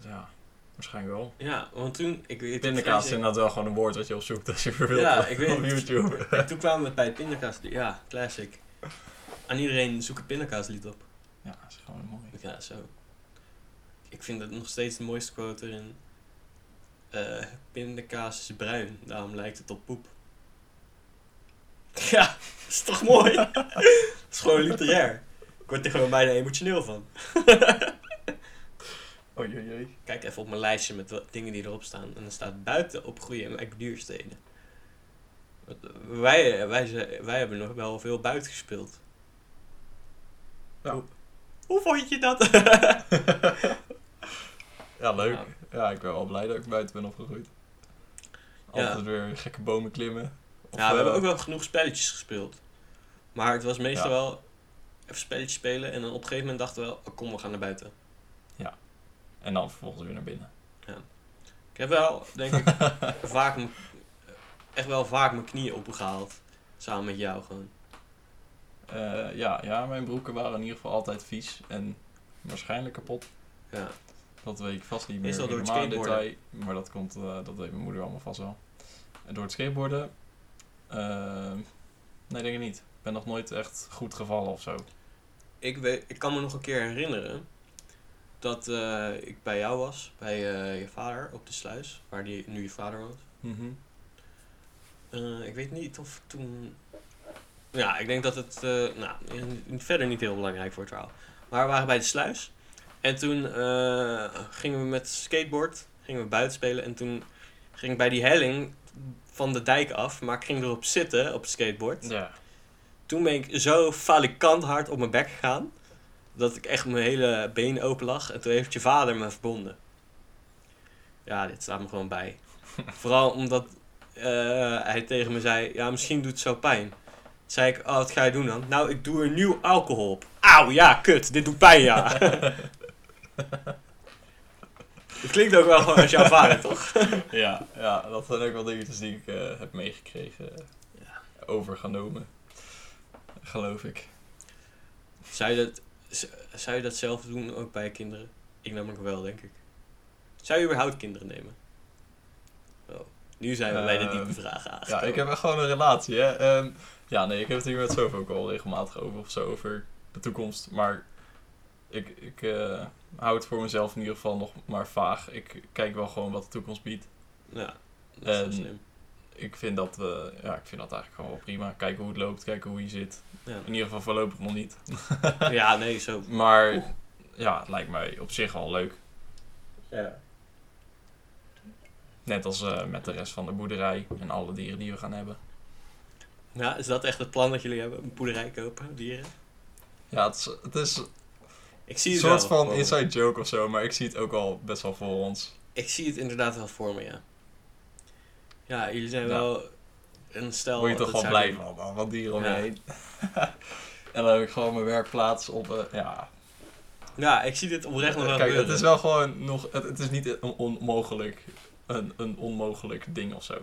Ja, waarschijnlijk wel. Ja, want toen, ik weet Pindakaas is inderdaad wel gewoon een woord wat je opzoekt als je verveelt Ja, op- ik weet op. YouTube. En toen kwamen we bij het pindakaaslied. Ja, classic. Aan iedereen zoek het pindakaaslied op. Ja, dat is gewoon mooi. Ja, zo. Ik vind het nog steeds de mooiste quote erin. Eh, pindakaas is bruin, daarom lijkt het op poep. Ja, dat is toch mooi? dat is gewoon literair. Ik word er gewoon bijna emotioneel van. Oei, oei, oei. Kijk even op mijn lijstje met wat dingen die erop staan. En dan staat buiten opgroeien en duursteden. Wij, wij, wij hebben nog wel veel buiten gespeeld. Ja. Hoe, hoe vond je dat? Ja, leuk. Ja. Ja. ik ben wel blij dat ik buiten ben opgegroeid. Ja. Altijd weer gekke bomen klimmen. Of, ja, we hebben eh, ook wel genoeg spelletjes gespeeld. Maar het was meestal Ja. wel even spelletjes spelen. En dan op een gegeven moment dachten we wel, oh, kom, we gaan naar buiten. En dan vervolgens weer naar binnen. Ik heb wel, denk ik, vaak echt wel vaak mijn knieën opgehaald. Samen met jou gewoon. Eh, ja, ja, mijn broeken waren in ieder geval altijd vies en waarschijnlijk kapot. Ja. Dat weet ik vast niet meer Meestal door het skateboarden. detail. Maar dat komt, eh, dat weet mijn moeder allemaal vast wel. En door het skateboarden, eh, nee denk ik niet. Ik ben nog nooit echt goed gevallen of zo. Ik, weet, ik kan me nog een keer herinneren dat eh, ik bij jou was, bij je vader op de sluis, waar die, nu je vader woont. Eh, ik weet niet of toen. Ja, ik denk dat het. nou, verder niet heel belangrijk voor het verhaal. Maar we waren bij de sluis. En toen eh, gingen we met skateboard gingen we buiten spelen. En toen ging ik bij die helling van de dijk af. Maar ik ging erop zitten op het skateboard. Ja. Toen ben ik zo falikant hard op mijn bek gegaan. Dat ik echt mijn hele been open lag. En toen heeft je vader me verbonden. Ja, dit staat me gewoon bij. Vooral omdat eh, hij tegen me zei: Ja, misschien doet het zo pijn. Toen zei ik: Oh, wat ga je doen dan? Nou, ik doe er nieuw alcohol op. Auw, ja, kut, dit doet pijn, ja. Het klinkt ook wel gewoon als jouw vader, toch? ja, ja, dat zijn ook wel dingetjes die ik eh, heb meegekregen. eh, Ja. Overgenomen. Geloof ik. Zou je, dat, zou je dat zelf doen ook bij kinderen? Ik namelijk wel, denk ik. Zou je überhaupt kinderen nemen? Oh, nu zijn we bij de Ehm, diepe vragen Ja, aangekomen. ik heb echt gewoon een relatie, hè. Ehm, ja, nee, ik heb het hier met Sof ook al regelmatig over of zo, over de toekomst. Maar ik, ik eh, hou het voor mezelf in ieder geval nog maar vaag. Ik kijk wel gewoon wat de toekomst biedt. Ja, dat is wel En- slim. Ik vind dat, eh, ja, ik vind dat eigenlijk gewoon wel prima. Kijken hoe het loopt, kijken hoe je zit. Ja. In ieder geval voorlopig nog niet. ja, nee, zo. Maar ja, het lijkt mij op zich wel leuk. Ja. Net als eh, met de rest van de boerderij en alle dieren die we gaan hebben. ja, is dat echt het plan dat jullie hebben? Een boerderij kopen, dieren? Ja, het is, het is Ik zie een soort wel van inside joke of zo, maar ik zie het ook al best wel voor ons. Ik zie het inderdaad wel voor me, ja. Ja, jullie zijn Ja. wel een stel... Word je toch dat wel blij van, man, wat dieren om je Ja. heen. en dan heb ik gewoon mijn werkplaats op, eh, ja. Ja, ik zie dit oprecht nog wel Kijk, het gebeuren. is wel gewoon nog, het, het is niet een onmogelijk, een, een onmogelijk ding of zo.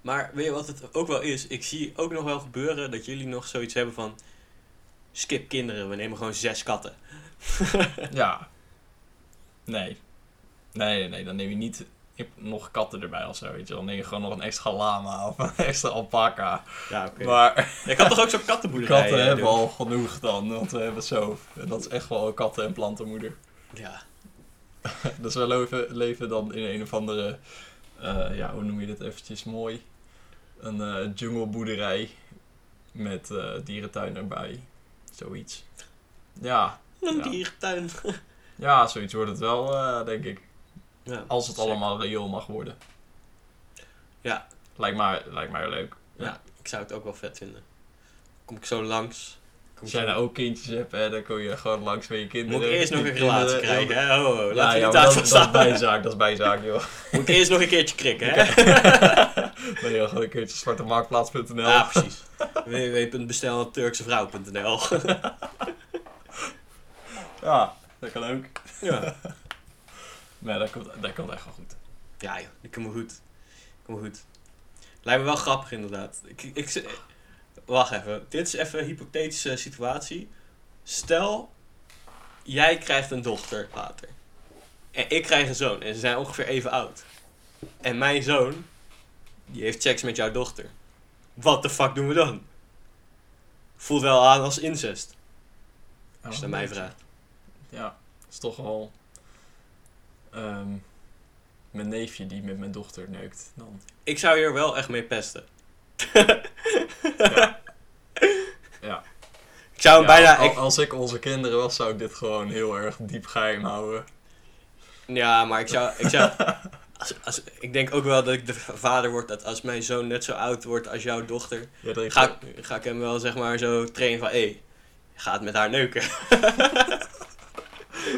Maar weet je wat het ook wel is? Ik zie ook nog wel gebeuren dat jullie nog zoiets hebben van... Skip kinderen, we nemen gewoon zes katten. Ja. Nee. Nee, nee, nee, dan neem je niet nog katten erbij of zo, weet je. Dan neem je gewoon nog een extra lama of een extra alpaca. Ja, oké. Maar Je kan toch ook zo'n kattenboerderij katten eh, hebben doen? al genoeg dan, want we hebben zo. Dat is echt wel een katten- en plantenmoeder. Ja. Dus we leven, leven dan in een of andere, eh, ja, hoe noem je dit eventjes mooi? Een eh jungleboerderij met dierentuin erbij. Zoiets. Ja, Een Ja. dierentuin. ja, zoiets wordt het wel, eh, denk ik. Ja, Als het zeker. allemaal reëel mag worden. Ja. Lijkt mij, lijkt mij leuk. Ja, ik zou het ook wel vet vinden. Kom ik zo langs. Kom Als jij nou ook kindjes hebt, hè, dan kom je gewoon langs met je kinderen. Moet ik eerst nog een relatie krijgen, hè? Ja, niet maar dat, is bijzaak, dat is bijzaak, joh. Moet ik eerst nog een keertje krikken, hè? Dan je gewoon een keertje zwartemarktplaats.nl. Ja, precies. www.bestelturksevrouw.nl Ja, dat kan ook. Ja. Maar dat komt, dat komt echt wel goed. Ja, joh, komt me goed. Komt me goed. Lijkt me wel grappig, inderdaad. Ik, ik, wacht even. Dit is even een hypothetische situatie. Stel, jij krijgt een dochter later. En ik krijg een zoon. En ze zijn ongeveer even oud. En mijn zoon, die heeft seks met jouw dochter. Wat de fuck doen we dan? Voelt wel aan als incest. Als je het aan mij vraagt. Ja, is toch wel... ehm, mijn neefje die met mijn dochter neukt. Dan. Ik zou hier wel echt mee pesten. Ja. ja. Ik zou hem Ja, bijna... al- ik- Als ik onze kinderen was, zou ik dit gewoon heel erg diep geheim houden. Ja, maar ik zou. Ik, zou als, als, ik denk ook wel dat ik de vader word dat als mijn zoon net zo oud wordt als jouw dochter, Ja, ga, ik- ga ik hem wel zeg maar zo trainen van hé, je gaat met haar neuken.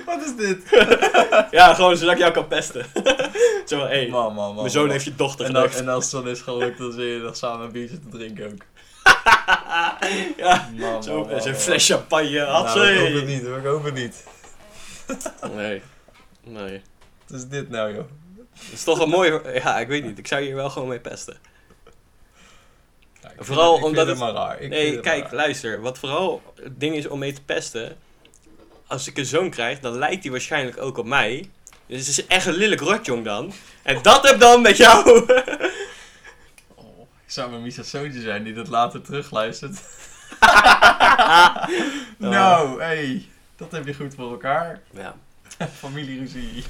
Wat is dit? Ja, gewoon zodat ik jou kan pesten. Zo van, hé, hey, Man, man, man. mijn zoon heeft je dochter En, dan, en als het dan is gelukt, dan zit je nog samen een biertje te drinken ook. ja, Man, zo, man, man. fles champagne. Had Nou, ik hoop het niet ik hoop het niet. Nee, nee. Wat is dit nou, joh? Het is toch een mooie... Ja, ik weet niet. Ik zou hier wel gewoon mee pesten. Ja, Vooral het- omdat het- het maar raar. Ik vind Nee, kijk, raar. luister. Wat vooral het ding is om mee te pesten. Als ik een zoon krijg, dan lijkt hij waarschijnlijk ook op mij. Dus het is echt een lelijk rotjong dan. En dat heb dan met jou. Oh, ik zou mijn Misa's zoontje zijn die dat later terugluistert. nou, hey, dat heb je goed voor elkaar. ja. Familieruzie.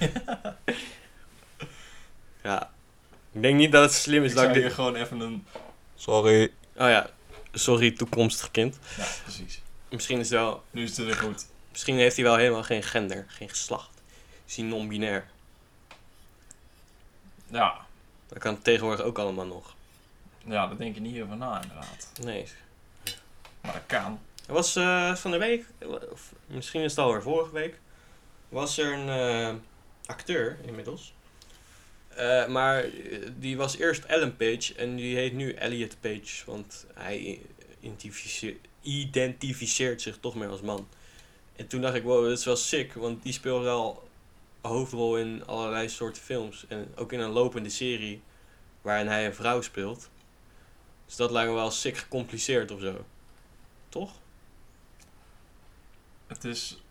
ja. Ik denk niet dat het slim is Ik dat ik hier gewoon even een... Sorry. Oh ja. Sorry, toekomstig kind. Ja, precies. Misschien is het wel... Nu is het weer goed. Misschien heeft hij wel helemaal geen gender. Geen geslacht. Is hij non-binair. Ja. Dat kan tegenwoordig ook allemaal nog. ja, daar denk je niet over na inderdaad. Nee. Maar dat kan. Er was eh, van de week, of misschien is het alweer vorige week, was er een eh, acteur inmiddels. Eh, maar die was eerst Ellen Page en die heet nu Elliot Page, want hij identificeert, identificeert zich toch meer als man. En toen dacht ik, wow, dat is wel sick, want die speelt wel een hoofdrol in allerlei soorten films. En ook in een lopende serie waarin hij een vrouw speelt. Dus dat lijkt me wel sick gecompliceerd of zo. Toch? Het is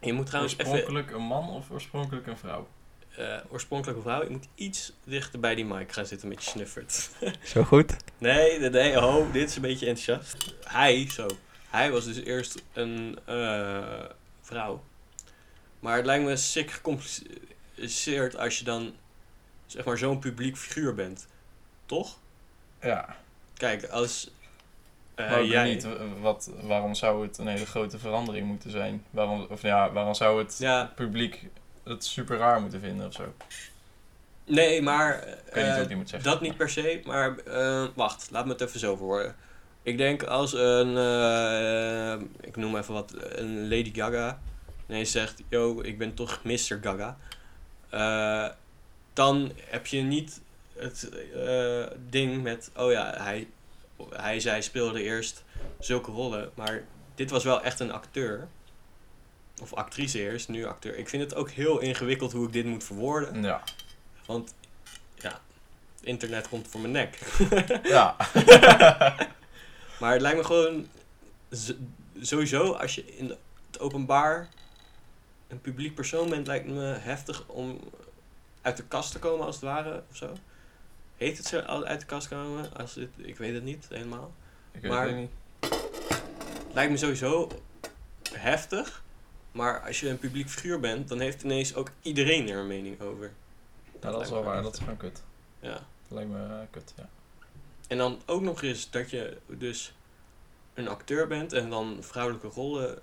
Je moet trouwens even... oorspronkelijk een man of oorspronkelijk een vrouw? eh oorspronkelijke vrouw, je moet iets dichter bij die mic gaan zitten met je snuffert. Zo goed. nee, nee, nee, oh, dit is een beetje enthousiast. Hij, zo. Hij was dus eerst een eh, vrouw. Maar het lijkt me sick gecompliceerd als je dan, zeg maar, zo'n publiek figuur bent. Toch? Ja. Kijk, als... eh, maar jij, niet, wat, waarom zou het een hele grote verandering moeten zijn? Waarom, of ja, waarom zou het Ja, publiek het super raar moeten vinden of zo? nee, maar... Ik weet niet eh, moet zeggen. Dat niet per se, maar wacht, laat me het even zo verwoorden. Ik denk als een, eh, ik noem even wat, een Lady Gaga nee zegt, yo, ik ben toch Mr. Gaga. eh, dan heb je niet het eh, ding met, oh ja, hij, hij, zij speelde eerst zulke rollen, maar dit was wel echt een acteur. Of actrice eerst, nu acteur. Ik vind het ook heel ingewikkeld hoe ik dit moet verwoorden. Ja. Want ja, internet komt voor mijn nek. Ja. Maar het lijkt me gewoon sowieso als je in het openbaar een publiek persoon bent, lijkt me heftig om uit de kast te komen als het ware of zo. Heet het zo uit de kast komen? Als ik weet het niet helemaal. Ik weet Maar- het niet. Lijkt me sowieso heftig. Maar als je een publiek figuur bent, dan heeft ineens ook iedereen er een mening over. Ja, dat is wel waar. Dat is gewoon kut. Ja. Dat lijkt me eh, kut, ja. En dan ook nog eens dat je dus een acteur bent en dan vrouwelijke rollen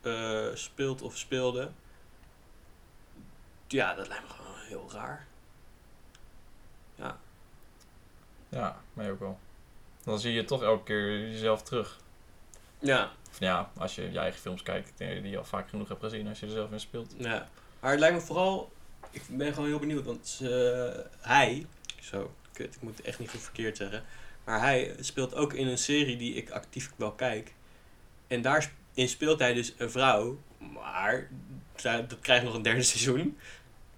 eh, speelt of speelde. Ja, dat lijkt me gewoon heel raar. Ja, Ja, mij ook wel. Dan zie je toch elke keer jezelf terug. ja, Of ja, als je je eigen films kijkt, ik denk dat je die al vaak genoeg hebt gezien als je er zelf in speelt. ja. Maar het lijkt me vooral, ik ben gewoon heel benieuwd, want eh, hij, zo, kut, ik moet het echt niet goed verkeerd zeggen. Maar hij speelt ook in een serie die ik actief wel kijk. En daarin speelt hij dus een vrouw, maar dat krijgt nog een derde seizoen.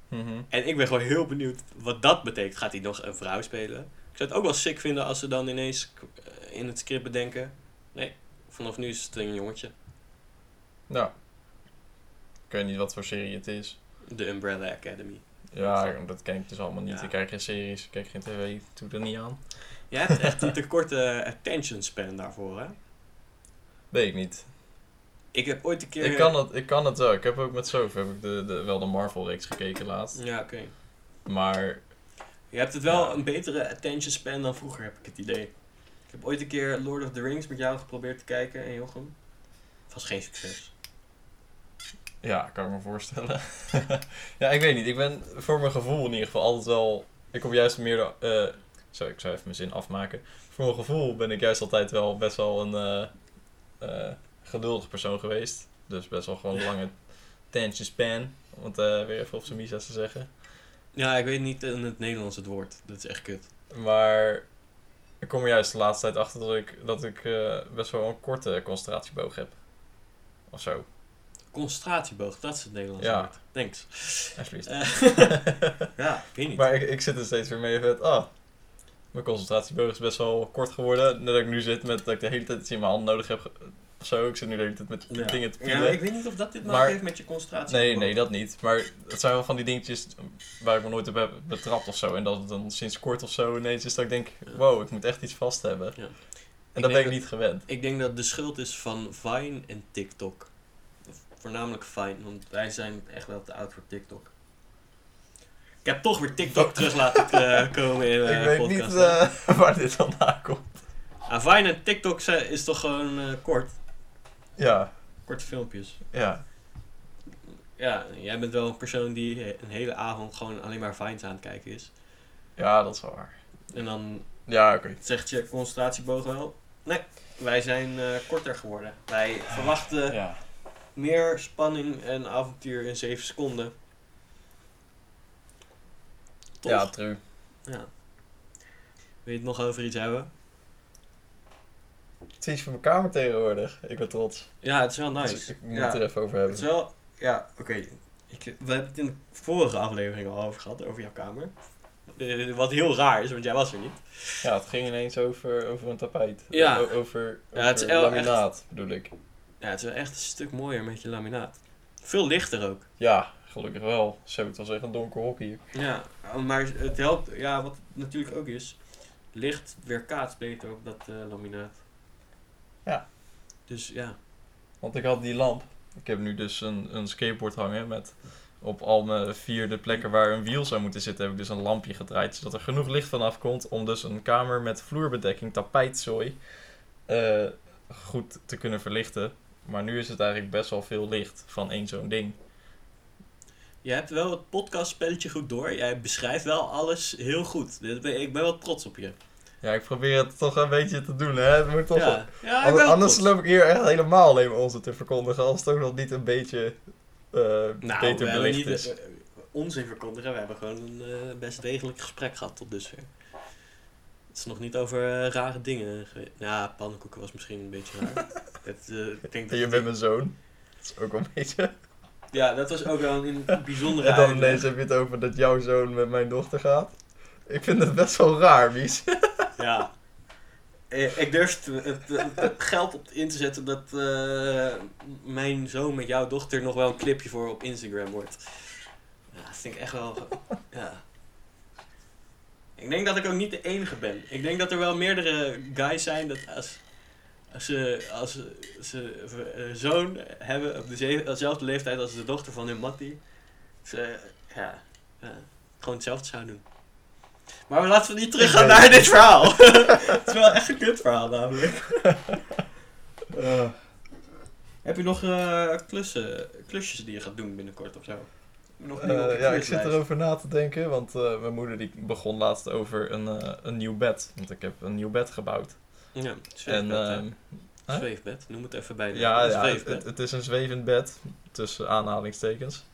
Mhm. En ik ben gewoon heel benieuwd wat dat betekent. Gaat hij nog een vrouw spelen? Ik zou het ook wel sick vinden als ze dan ineens eh, in het script bedenken. Nee, vanaf nu is het een jongetje. Ja. Ik weet niet wat voor serie het is. De Umbrella Academy. Ja, dat ken ik dus allemaal niet. Ja. Ik kijk geen series, ik kijk geen tv, doe er niet aan. Jij hebt echt een te korte attention span daarvoor, hè? Weet ik niet. Ik heb ooit een keer... Ik kan, het, ik kan het wel. Ik heb ook met Sof heb ik de, de, wel de Marvel-reeks gekeken laatst. Ja, oké. Maar Je hebt het wel Ja. een betere attention span dan vroeger, heb ik het idee. Ik heb ooit een keer Lord of the Rings met jou geprobeerd te kijken en Jochem. Het was geen succes. ja, kan ik me voorstellen. ja, ik weet niet. Ik ben voor mijn gevoel in ieder geval altijd wel... Ik kom juist meer... de- eh zo, ik zou even mijn zin afmaken. Voor mijn gevoel ben ik juist altijd wel best wel een eh, geduldig persoon geweest. Dus best wel gewoon lange attention span. Om het eh, weer even op zijn te zeggen. Ja, ik weet niet in het Nederlands het woord. Dat is echt kut. Maar ik kom er juist de laatste tijd achter dat ik, dat ik best wel een korte concentratieboog heb. Of zo. Concentratieboog, dat is het Nederlands Ja. woord. Thanks. Alsjeblieft. Eh, ja, ik weet niet. maar ik, ik zit er steeds weer mee met, ah, mijn concentratieboog is best wel kort geworden. Net dat ik nu zit met dat ik de hele tijd iets in mijn hand nodig heb. Of zo, ik zit nu de hele tijd met Ja. dingen te Ja, pielen. maar ik weet niet of dat dit Maar- heeft met je concentratie. Nee, nee, dat niet. Maar het zijn wel van die dingetjes waar ik me nooit op heb betrapt of zo. En dat het dan sinds kort of zo ineens is dat ik denk, Ja. wow, ik moet echt iets vast hebben. Ja. En dat ben ik niet gewend. Ik denk dat de schuld is van Vine en TikTok. Voornamelijk Vine, want wij zijn echt wel te oud voor TikTok. Ik heb toch weer TikTok terug laten eh, komen in ik uh, weet podcast. niet eh, waar dit vandaan komt. Ah, Vine en TikTok is toch gewoon eh, kort. Ja, Korte filmpjes. ja. Ja, jij bent wel een persoon die een hele avond gewoon alleen maar Vines aan het kijken is. Ja, dat is wel waar. En dan Ja, oké. zegt je concentratieboog wel. Nee, wij zijn eh, korter geworden. Wij verwachten Ja. meer spanning en avontuur in 7 seconden. Toch? ja, true. Ja. Wil je het nog over iets hebben? Het is iets voor mijn kamer tegenwoordig. Ik ben trots. Ja, het is wel Dus nice. ik moet ja, het er even over het is hebben. wel... Ja, oké. Ik- We hebben het in de vorige aflevering al over gehad, over jouw kamer. Eh, wat heel raar is, want jij was er niet. Ja, het ging ineens over, over een tapijt. Ja. O- over Ja, het is over laminaat, bedoel ik. Ja, het is wel echt een stuk mooier met je laminaat. Veel lichter ook. Ja, gelukkig wel. Zo, het was echt een donker hier. Ja, maar het helpt... Ja, wat het natuurlijk ook is... Licht weerkaatst beter op dat eh, laminaat. Ja. Dus ja. Want ik had die lamp. Ik heb nu dus een, een skateboard hangen met op al mijn vierde plekken waar een wiel zou moeten zitten, heb ik dus een lampje gedraaid, zodat er genoeg licht vanaf komt om dus een kamer met vloerbedekking, tapijtzooi, eh, goed te kunnen verlichten. Maar nu is het eigenlijk best wel veel licht van één zo'n ding. Je hebt wel het podcastspelletje goed door. Jij beschrijft wel alles heel goed. Ik ben wel trots op je. Ja, ik probeer het toch een beetje te doen, hè. Het moet toch wel- Ja, Anders, loop ik hier echt helemaal alleen maar onze te verkondigen, als het ook nog niet een beetje eh, Nou, beter we belicht niet is. eh, onzin verkondigen. We hebben gewoon een eh, best degelijk gesprek gehad tot dusver. Het is nog niet over eh, rare dingen geweest. Ja, pannenkoeken was misschien een beetje raar. het, eh, ik denk En dat je bent mijn zoon. Dat is ook wel een beetje... Ja, dat was ook wel een bijzondere En dan uitleg. ineens heb je het over dat jouw zoon met mijn dochter gaat. Ik vind het best wel raar, Mies. Ja. Eh, Ik durf het, het, geld op in te zetten dat eh, mijn zoon met jouw dochter nog wel een clipje voor op Instagram wordt. Ja, dat vind ik echt wel. Ja. Ik denk dat ik ook niet de enige ben. Ik denk dat er wel meerdere guys zijn dat als ze, als ze, ze een zoon hebben op deze- dezelfde leeftijd als de dochter van hun mattie, ze ja, ja, gewoon hetzelfde zouden doen. Maar laten we niet teruggaan naar dit verhaal. Het is wel echt een kut verhaal namelijk. Eh, heb je nog eh, klussen, klusjes die je gaat doen binnenkort of zo? Nog Eh, ja, ik zit erover na te denken, want eh, mijn moeder die begon laatst over een, eh, een nieuw bed. Want ik heb een nieuw bed gebouwd. Ja, En, zweefbed. hè? ehm, hè? zweefbed, noem het even bij. de- ja, het, is een zwevend bed, tussen aanhalingstekens.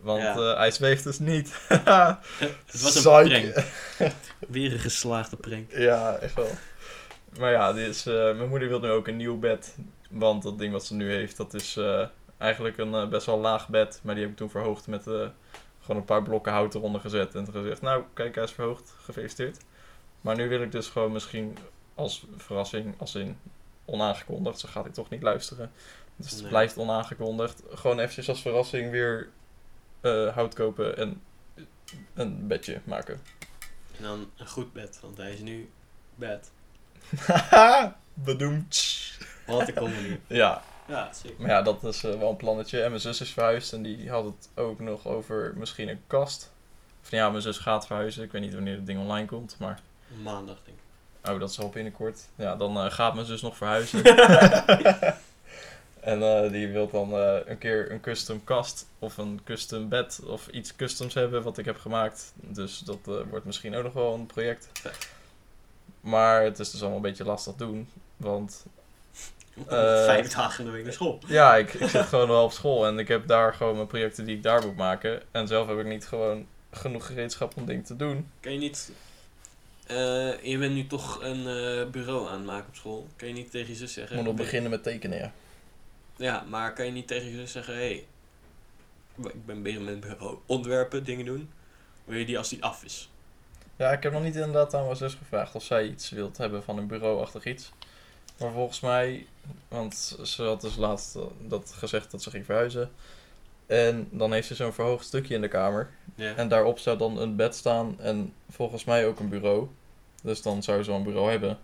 Want Ja. eh, hij zweeft dus niet. het was een Psych. prank. Weer een geslaagde prank. Ja, echt wel. Maar ja, dit is, eh, mijn moeder wil nu ook een nieuw bed. Want dat ding wat ze nu heeft, dat is eh, eigenlijk een best wel laag bed. Maar die heb ik toen verhoogd met gewoon een paar blokken hout eronder gezet. En toen gezegd, nou kijk, hij is verhoogd. Gefeliciteerd. Maar nu wil ik dus gewoon misschien als verrassing, als in onaangekondigd. Zo gaat hij toch niet luisteren. Dus het Nee. blijft onaangekondigd. Gewoon eventjes als verrassing weer eh, hout kopen en een bedje maken. En dan een goed bed, want hij is nu bed. Bedoemd. Wat een comedy. Ja, Ja, zeker. maar ja, dat is eh, wel een plannetje. En mijn zus is verhuisd en die had het ook nog over misschien een kast. Of ja, mijn zus gaat verhuizen. Ik weet niet wanneer het ding online komt, maar... Maandag denk ik. Oh, dat is al binnenkort. Ja, dan eh, gaat mijn zus nog verhuizen. en eh, die wil dan eh, een keer een custom kast of een custom bed of iets customs hebben wat ik heb gemaakt. Dus dat wordt misschien ook nog wel een project. Maar het is dus allemaal een beetje lastig doen, want Vijf dagen in de week naar school. Ja, ik, ik zit gewoon wel op school en ik heb daar gewoon mijn projecten die ik daar moet maken. En zelf heb ik niet gewoon genoeg gereedschap om dingen te doen. Kan je niet... eh, je bent nu toch een eh, bureau aan het maken op school. Kan je niet tegen je zus zeggen... moet nog beginnen met tekenen, ja. Ja, maar kan je niet tegen je zus zeggen... Hé, hey, ik ben bezig met een bureau. Ontwerpen, dingen doen. Wil je die als die af is? Ja, ik heb nog niet inderdaad aan mijn zus gevraagd of zij iets wilt hebben van een bureauachtig iets. Maar volgens mij, want ze had dus laatst eh, dat gezegd dat ze ging verhuizen. En dan heeft ze zo'n verhoogd stukje in de kamer. En daarop zou dan een bed staan en volgens mij ook een bureau. Dus dan zou ze wel een bureau hebben.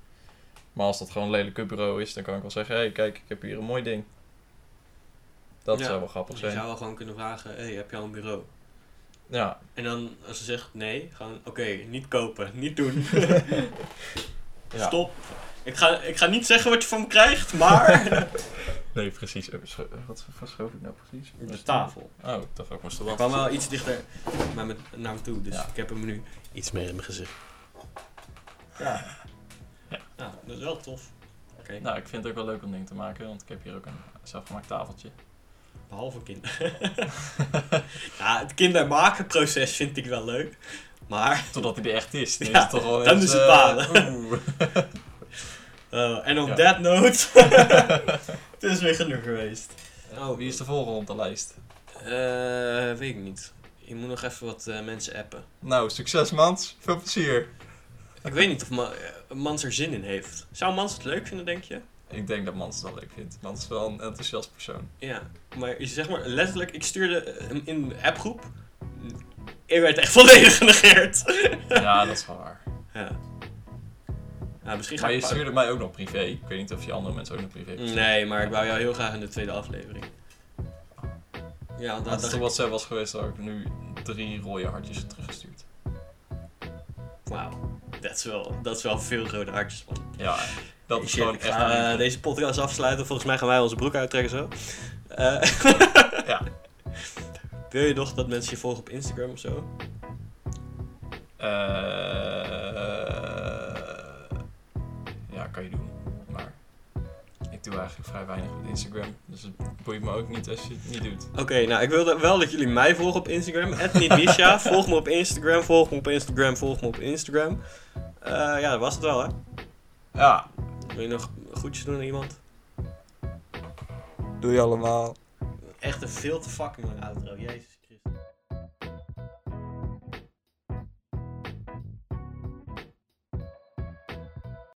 Maar als dat gewoon een lelijke bureau is, dan kan ik wel zeggen: hé, hey, kijk, ik heb hier een mooi ding. Dat Ja. zou wel grappig Je zijn. zou wel gewoon kunnen vragen... Hé, hey, heb je al een bureau? Ja, En dan, als ze zegt nee, gewoon... Oké, niet kopen, niet doen. ja. Stop. Ik ga, ik ga niet zeggen wat je van me krijgt, maar... Nee, precies. Eh, scho- Wat verschoof ik nou precies? de tafel. Oh, ik dacht ook moest er Ik wat. kwam wel iets dichter naar me, naar me toe, dus Ja. ik heb hem nu iets meer in mijn gezicht. Ja. Nou, dat is wel tof. Oké, Nou, ik vind het ook wel leuk om dingen te maken, want ik heb hier ook een zelfgemaakt tafeltje. behalve kinderen. ja, het kindermakenproces vind ik wel leuk, maar... Totdat hij er echt is. Dan Ja, is het toch wel dan eens, is het eh, balen. oeh. eh, en op Ja. that note, het is weer genoeg geweest. Oh, wie is de volgende op de lijst? Eh, weet ik niet. Je moet nog even wat eh, mensen appen. Nou, succes Mans. Veel plezier. Ik weet niet of Ma eh, Mans er zin in heeft. Zou Mans het leuk vinden, denk je? Ik denk dat Mans het wel leuk vindt. Mans is wel een enthousiast persoon. Ja, maar zeg maar letterlijk, ik stuurde hem in de appgroep. Ik werd echt volledig genegeerd. Ja, dat is wel waar. ja. Ja, misschien ga Maar je stuurde mij ook nog privé. Ik weet niet of je andere mensen ook nog privé hebt. Nee, maar ik wou jou heel graag in de tweede aflevering. Ja, Als dat het op ik... WhatsApp was geweest, had ik nu drie rode hartjes teruggestuurd. Wauw, dat is wel, dat is wel veel rode hartjes, man. Ja, dat is gewoon echt... eh, deze podcast afsluiten. Volgens mij gaan wij onze broek uittrekken zo. Eh, Ja. Wil je nog dat mensen je volgen op Instagram of zo? Eh, ja, kan je doen. Doe eigenlijk vrij weinig met Instagram. Dus het boeit me ook niet als je het niet doet. Oké, nou ik wilde wel dat jullie mij volgen op Instagram. @nietmisha. volg me op Instagram, volg me op Instagram, volg me op Instagram. Eh, ja, dat was het wel hè. Ja, Wil je nog groetjes doen aan iemand? doe je allemaal. Echt een veel te fucking lange outro, jezus.